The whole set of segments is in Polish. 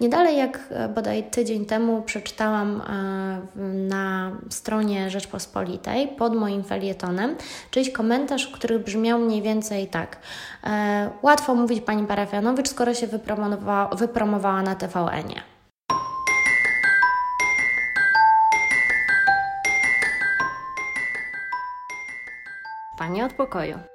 Nie dalej jak e, bodaj tydzień temu przeczytałam e, na stronie Rzeczpospolitej pod moim felietonem czyjś komentarz, który brzmiał mniej więcej tak. E, łatwo mówić pani parafianowicz, skoro się wypromowała, wypromowała na TVN-ie. Pani od pokoju.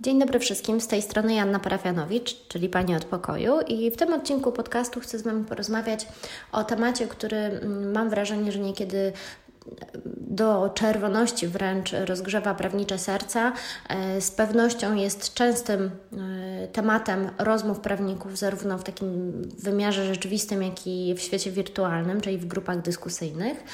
Dzień dobry wszystkim, z tej strony Janna Parafianowicz, czyli Pani od Pokoju i w tym odcinku podcastu chcę z Wami porozmawiać o temacie, który mm, mam wrażenie, że niekiedy do czerwoności wręcz rozgrzewa prawnicze serca. E, z pewnością jest częstym e, tematem rozmów prawników, zarówno w takim wymiarze rzeczywistym, jak i w świecie wirtualnym, czyli w grupach dyskusyjnych.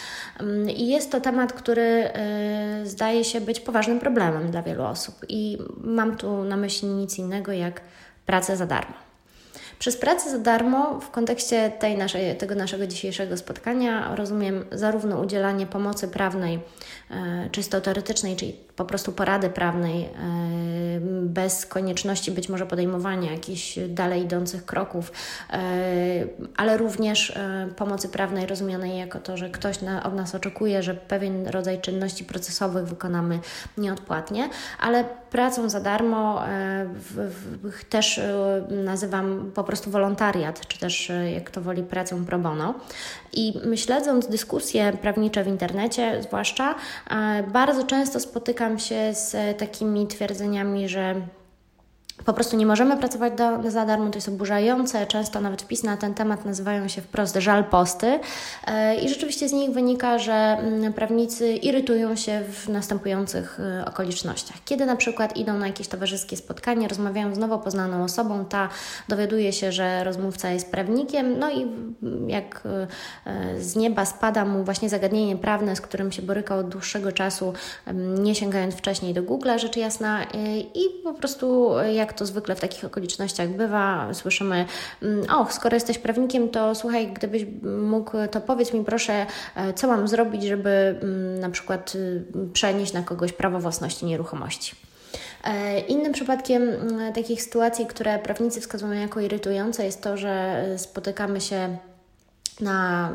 Mm, I jest to temat, który e, zdaje się być poważnym problemem dla wielu osób. I mam tu na myśli nic innego jak pracę za darmo. Przez pracę za darmo w kontekście tej naszej, tego naszego dzisiejszego spotkania rozumiem zarówno udzielanie pomocy prawnej, e, czysto teoretycznej, czyli po prostu porady prawnej, e, bez konieczności być może podejmowania jakichś dalej idących kroków, e, ale również e, pomocy prawnej rozumianej jako to, że ktoś od nas oczekuje, że pewien rodzaj czynności procesowych wykonamy nieodpłatnie, ale pracą za darmo też nazywam po prostu wolontariat, czy też jak to woli pracą pro bono. I śledząc dyskusje prawnicze w internecie, zwłaszcza, bardzo często spotykam spotykam się z takimi twierdzeniami, że po prostu nie możemy pracować do, za darmo, to jest oburzające. Często nawet wpisy na ten temat nazywają się wprost żal posty. E, I rzeczywiście z nich wynika, że mm, prawnicy irytują się w następujących e, okolicznościach. Kiedy na przykład idą na jakieś towarzyskie spotkanie, rozmawiają z nowo poznaną osobą, ta dowiaduje się, że rozmówca jest prawnikiem, no i jak e, z nieba spada mu właśnie zagadnienie prawne, z którym się borykał od dłuższego czasu, nie sięgając wcześniej do Google, rzecz jasna, i po prostu jak to zwykle w takich okolicznościach bywa, słyszymy, mm, och, skoro jesteś prawnikiem, to słuchaj, gdybyś mógł, to powiedz mi proszę, e, co mam zrobić, żeby mm, na przykład y, przenieść na kogoś prawo własności nieruchomości. E, innym przypadkiem mm, takich sytuacji, które prawnicy wskazują jako irytujące, jest to, że spotykamy się na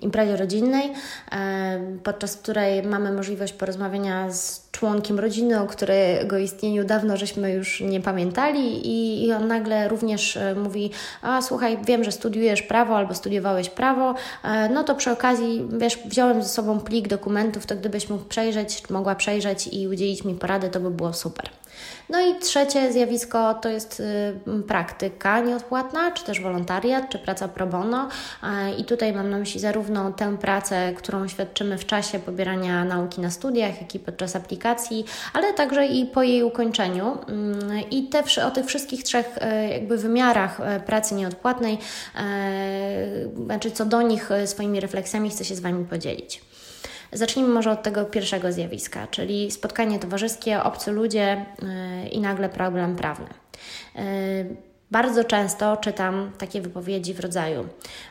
imprezie rodzinnej, e, podczas której mamy możliwość porozmawiania z członkiem rodziny, o którego istnieniu dawno żeśmy już nie pamiętali i, on nagle również e, mówi, a słuchaj, wiem, że studiujesz prawo albo studiowałeś prawo, e, no to przy okazji, wiesz, wziąłem ze sobą plik dokumentów, to gdybyś mógł przejrzeć, mogła przejrzeć i udzielić mi porady, to by było super. No i trzecie zjawisko to jest y, praktyka nieodpłatna, czy też wolontariat, czy praca pro bono. I tutaj mam na myśli zarówno tę pracę, którą świadczymy w czasie pobierania nauki na studiach, jak i podczas aplikacji, ale także i po jej ukończeniu. Mm, I te, o tych wszystkich trzech y, jakby wymiarach y, pracy nieodpłatnej, znaczy co do nich swoimi refleksjami chcę się z Wami podzielić. Zacznijmy może od tego pierwszego zjawiska, czyli spotkanie towarzyskie, obcy ludzie i nagle problem prawny. Bardzo często czytam takie wypowiedzi w rodzaju: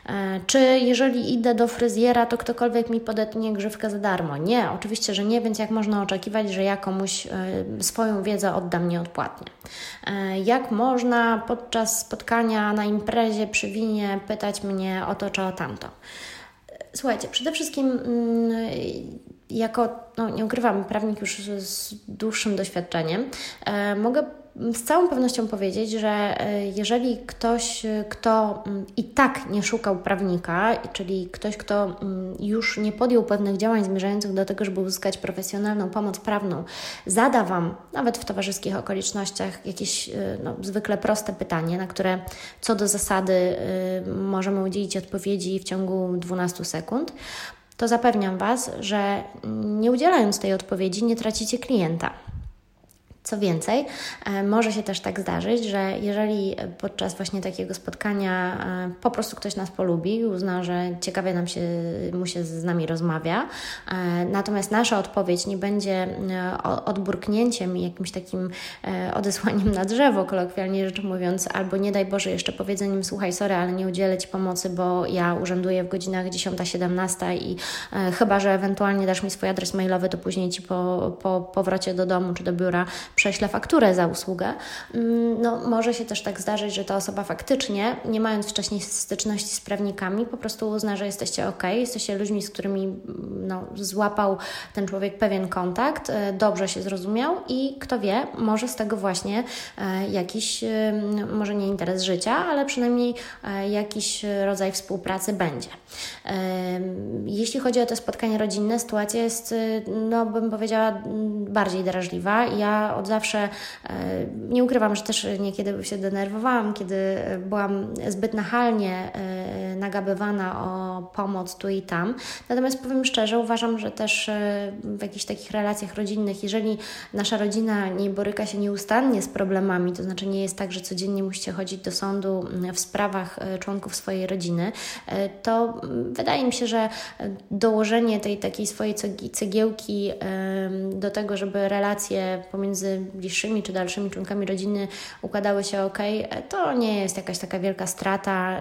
yy, Czy jeżeli idę do fryzjera, to ktokolwiek mi podetnie grzywkę za darmo? Nie, oczywiście, że nie, więc jak można oczekiwać, że ja komuś swoją wiedzę oddam nieodpłatnie? Jak można podczas spotkania na imprezie przy winie pytać mnie o to czy o tamto? Słuchajcie, przede wszystkim mm, jako, no nie ukrywam, prawnik już z dłuższym doświadczeniem, e, mogę z całą pewnością powiedzieć, że e, jeżeli ktoś, kto mm, i tak nie szukał prawnika, czyli ktoś, kto mm, już nie podjął pewnych działań zmierzających do tego, żeby uzyskać profesjonalną pomoc prawną, zada Wam, nawet w towarzyskich okolicznościach, jakieś e, no, zwykle proste pytanie, na które co do zasady możemy udzielić odpowiedzi w ciągu 12 sekund, to zapewniam Was, że nie udzielając tej odpowiedzi, nie tracicie klienta. Co więcej, e, może się też tak zdarzyć, że jeżeli podczas właśnie takiego spotkania e, po prostu ktoś nas polubi, uzna, że ciekawie nam się, mu się z nami rozmawia, e, natomiast nasza odpowiedź nie będzie odburknięciem i jakimś takim odesłaniem na drzewo, kolokwialnie rzecz mówiąc, albo nie daj Boże jeszcze powiedzeniem, słuchaj, sorry, ale nie udzielę Ci pomocy, bo ja urzęduję w godzinach 10-17 i chyba, że ewentualnie dasz mi swój adres mailowy, to później Ci po, po powrocie do domu czy do biura prześlę fakturę za usługę, mm, no może się też tak zdarzyć, że ta osoba faktycznie, nie mając wcześniej styczności z prawnikami, po prostu uzna, że jesteście ok, jesteście ludźmi, z którymi mm, no, złapał ten człowiek pewien kontakt, e, dobrze się zrozumiał i kto wie, może z tego właśnie e, jakiś, może nie interes życia, ale przynajmniej jakiś rodzaj współpracy będzie. Jeśli chodzi o te spotkania rodzinne, sytuacja jest, no bym powiedziała, bardziej drażliwa. Ja od zawsze e, nie ukrywam, że też niekiedy się denerwowałam, kiedy byłam zbyt nachalnie e, nagabywana o pomoc tu i tam. Natomiast powiem szczerze, uważam, że też e, w jakichś takich relacjach rodzinnych, jeżeli nasza rodzina nie boryka się nieustannie z problemami, to znaczy nie jest tak, że codziennie musicie chodzić do sądu w sprawach członków swojej rodziny, to wydaje mi się, że dołożenie tej takiej swojej cegiełki do tego, żeby relacje pomiędzy bliższymi czy dalszymi członkami rodziny układały się ok, to nie jest jakaś taka wielka strata.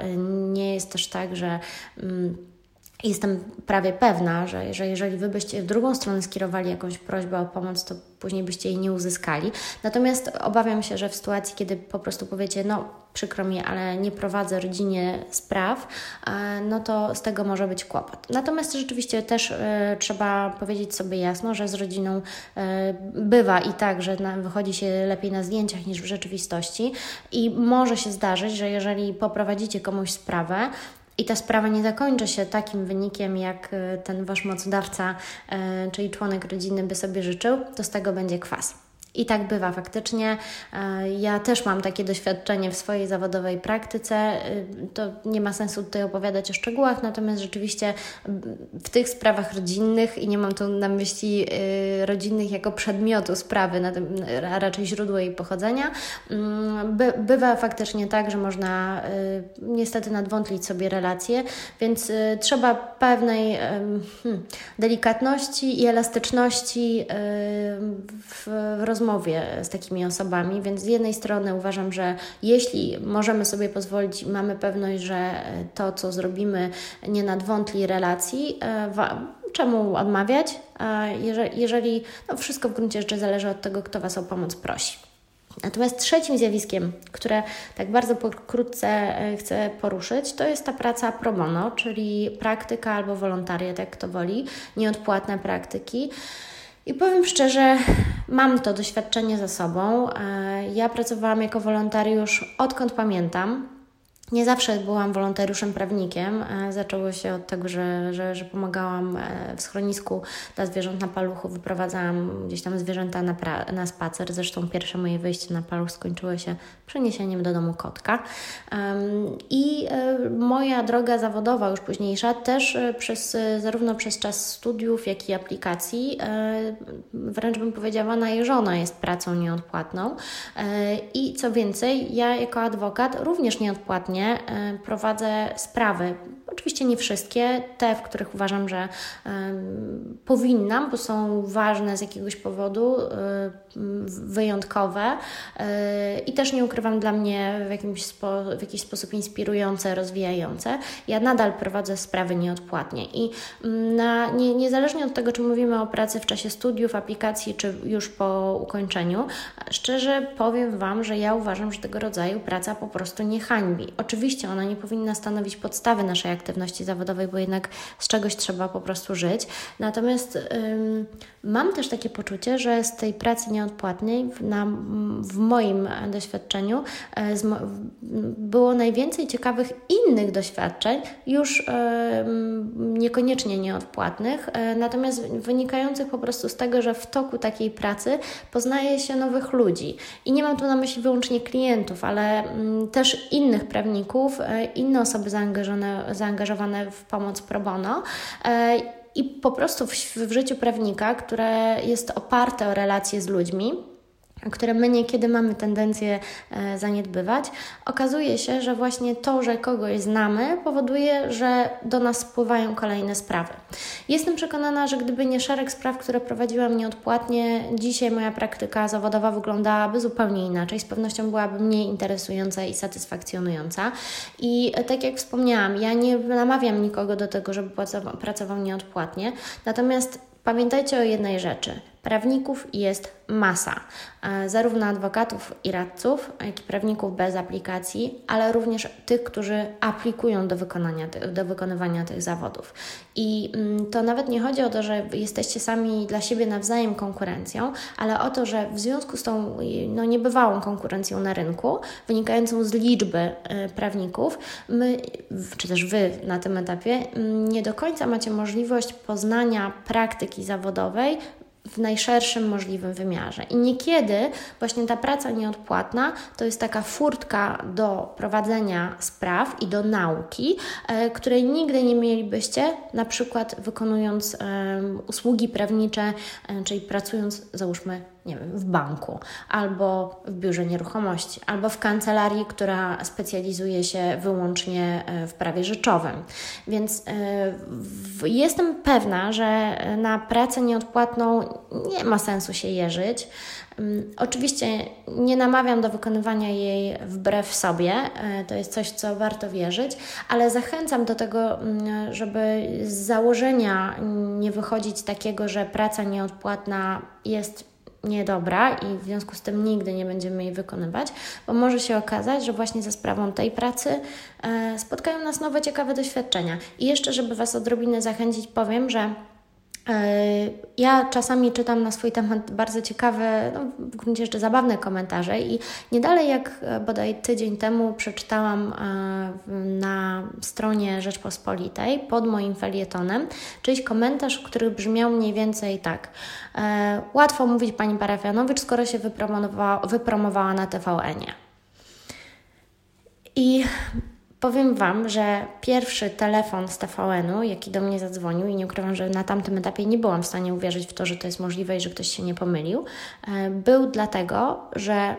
Nie jest też tak, że. Mm, Jestem prawie pewna, że, że jeżeli Wy byście w drugą stronę skierowali jakąś prośbę o pomoc, to później byście jej nie uzyskali. Natomiast obawiam się, że w sytuacji, kiedy po prostu powiecie, no przykro mi, ale nie prowadzę rodzinie spraw, e, no to z tego może być kłopot. Natomiast rzeczywiście też e, trzeba powiedzieć sobie jasno, że z rodziną e, bywa i tak, że wychodzi się lepiej na zdjęciach niż w rzeczywistości i może się zdarzyć, że jeżeli poprowadzicie komuś sprawę, i ta sprawa nie zakończy się takim wynikiem, jak e, ten wasz mocodawca, e, czyli członek rodziny by sobie życzył, to z tego będzie kwas. I tak bywa faktycznie. E, ja też mam takie doświadczenie w swojej zawodowej praktyce. E, to nie ma sensu tutaj opowiadać o szczegółach, natomiast rzeczywiście w tych sprawach rodzinnych, i nie mam tu na myśli e, rodzinnych jako przedmiotu sprawy, a raczej źródło jej pochodzenia, mm, bywa faktycznie tak, że można niestety nadwątlić sobie relacje, więc trzeba pewnej hmm, delikatności i elastyczności w rozmowie rozmowie z takimi osobami, więc z jednej strony uważam, że jeśli możemy sobie pozwolić, mamy pewność, że to, co zrobimy, nie nadwątli relacji, e, czemu odmawiać, jeżeli, no wszystko w gruncie rzeczy zależy od tego, kto Was o pomoc prosi. Natomiast trzecim zjawiskiem, które tak bardzo pokrótce e, chcę poruszyć, to jest ta praca pro bono, czyli praktyka albo wolontariat, jak kto woli, nieodpłatne praktyki. I powiem szczerze, mam to doświadczenie za sobą. E, ja pracowałam jako wolontariusz odkąd pamiętam. Nie zawsze byłam wolontariuszem prawnikiem. E, zaczęło się od tego, że, że, że pomagałam e, w schronisku dla zwierząt na paluchu, wyprowadzałam gdzieś tam zwierzęta na, pra- na spacer. Zresztą pierwsze moje wyjście na paluch skończyło się przeniesieniem do domu kotka. I e, moja droga zawodowa, już późniejsza, też przez, zarówno przez czas studiów, jak i aplikacji, wręcz bym powiedziała, najeżona jest pracą nieodpłatną. I co więcej, ja jako adwokat również nieodpłatnie E, prowadzę sprawy. Oczywiście nie wszystkie, te, w których uważam, że powinnam, bo są ważne z jakiegoś powodu, e, wyjątkowe e, i też nie ukrywam dla mnie w, jakimś spo, w jakiś sposób inspirujące, rozwijające. Ja nadal prowadzę sprawy nieodpłatnie i mm, na, nie, niezależnie od tego, czy mówimy o pracy w czasie studiów, aplikacji, czy już po ukończeniu, szczerze powiem Wam, że ja uważam, że tego rodzaju praca po prostu nie hańbi. Oczywiście ona nie powinna stanowić podstawy naszej aktywności zawodowej, bo jednak z czegoś trzeba po prostu żyć. Natomiast ym, mam też takie poczucie, że z tej pracy nieodpłatnej, w, na, w moim doświadczeniu, e, z, było najwięcej ciekawych innych doświadczeń, już niekoniecznie nieodpłatnych, e, natomiast wynikających po prostu z tego, że w toku takiej pracy poznaje się nowych ludzi. I nie mam tu na myśli wyłącznie klientów, ale też innych prawników, e, inne osoby zaangażowane, zaangażowane w pomoc pro bono. I po prostu w, w życiu prawnika, które jest oparte o relacje z ludźmi, które my niekiedy mamy tendencję e, zaniedbywać, okazuje się, że właśnie to, że kogoś znamy, powoduje, że do nas spływają kolejne sprawy. Jestem przekonana, że gdyby nie szereg spraw, które prowadziłam nieodpłatnie, dzisiaj moja praktyka zawodowa wyglądałaby zupełnie inaczej. Z pewnością byłaby mniej interesująca i satysfakcjonująca. I e, tak jak wspomniałam, ja nie namawiam nikogo do tego, żeby pracował nieodpłatnie, natomiast pamiętajcie o jednej rzeczy Prawników jest masa, e, zarówno adwokatów i radców, jak i prawników bez aplikacji, ale również tych, którzy aplikują do, wykonania, do wykonywania tych zawodów. I mm, to nawet nie chodzi o to, że jesteście sami dla siebie nawzajem konkurencją, ale o to, że w związku z tą no, niebywałą konkurencją na rynku, wynikającą z liczby e, prawników, my, czy też Wy na tym etapie, mm, nie do końca macie możliwość poznania praktyki zawodowej w najszerszym możliwym wymiarze. I niekiedy właśnie ta praca nieodpłatna to jest taka furtka do prowadzenia spraw i do nauki, e, której nigdy nie mielibyście, na przykład wykonując usługi prawnicze, e, czyli pracując, załóżmy, nie wiem, w banku, albo w biurze nieruchomości, albo w kancelarii, która specjalizuje się wyłącznie w prawie rzeczowym. Więc jestem pewna, że na pracę nieodpłatną nie ma sensu się jeżyć. Mm, oczywiście nie namawiam do wykonywania jej wbrew sobie, e, to jest coś, co warto wierzyć, ale zachęcam do tego, mm, żeby z założenia nie wychodzić takiego, że praca nieodpłatna jest niedobra i w związku z tym nigdy nie będziemy jej wykonywać, bo może się okazać, że właśnie za sprawą tej pracy e, spotkają nas nowe, ciekawe doświadczenia. I jeszcze, żeby Was odrobinę zachęcić, powiem, że ja czasami czytam na swój temat bardzo ciekawe, no, w gruncie rzeczy zabawne komentarze i nie dalej jak e, bodaj tydzień temu przeczytałam e, na stronie Rzeczpospolitej pod moim felietonem czyjś komentarz, który brzmiał mniej więcej tak. Łatwo mówić Pani Parafianowicz, skoro się wypromowała, wypromowała na TVN-ie. I Powiem Wam, że pierwszy telefon z TVN-u, jaki do mnie zadzwonił, i nie ukrywam, że na tamtym etapie nie byłam w stanie uwierzyć w to, że to jest możliwe i że ktoś się nie pomylił, e, był dlatego, że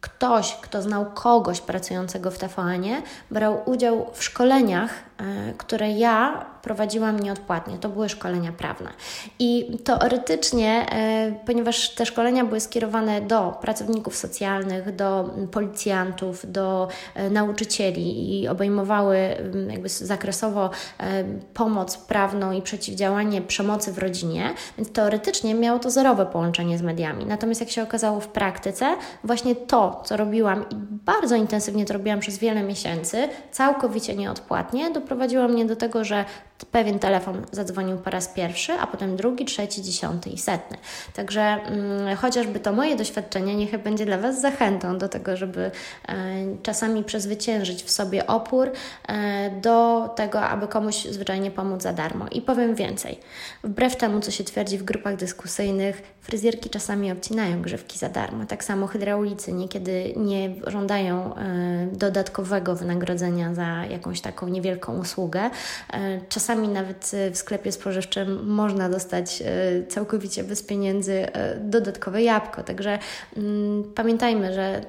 ktoś, kto znał kogoś pracującego w TVN-ie, brał udział w szkoleniach, które ja prowadziłam nieodpłatnie. To były szkolenia prawne. I teoretycznie, e, ponieważ te szkolenia były skierowane do pracowników socjalnych, do policjantów, do e, nauczycieli i obejmowały jakby zakresowo pomoc prawną i przeciwdziałanie przemocy w rodzinie, więc teoretycznie miało to zerowe połączenie z mediami. Natomiast jak się okazało w praktyce, właśnie to, co robiłam i bardzo intensywnie to robiłam przez wiele miesięcy, całkowicie nieodpłatnie, doprowadziło mnie do tego, że pewien telefon zadzwonił po raz pierwszy, a potem drugi, trzeci, dziesiąty i setny. Także mm, chociażby to moje doświadczenie niech będzie dla Was zachętą do tego, żeby e, czasami przezwyciężyć w sobie opór e, do tego, aby komuś zwyczajnie pomóc za darmo. I powiem więcej. Wbrew temu, co się twierdzi w grupach dyskusyjnych, fryzjerki czasami obcinają grzywki za darmo. Tak samo hydraulicy niekiedy nie żądają e, dodatkowego wynagrodzenia za jakąś taką niewielką usługę. E, czasami nawet w sklepie spożywczym można dostać e, całkowicie bez pieniędzy dodatkowe jabłko. Także mm, pamiętajmy, że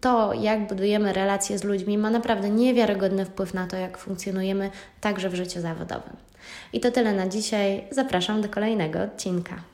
to, jak budujemy relacje z ludźmi, ma naprawdę niewiarygodny wpływ na to, jak funkcjonujemy także w życiu zawodowym. I to tyle na dzisiaj. Zapraszam do kolejnego odcinka.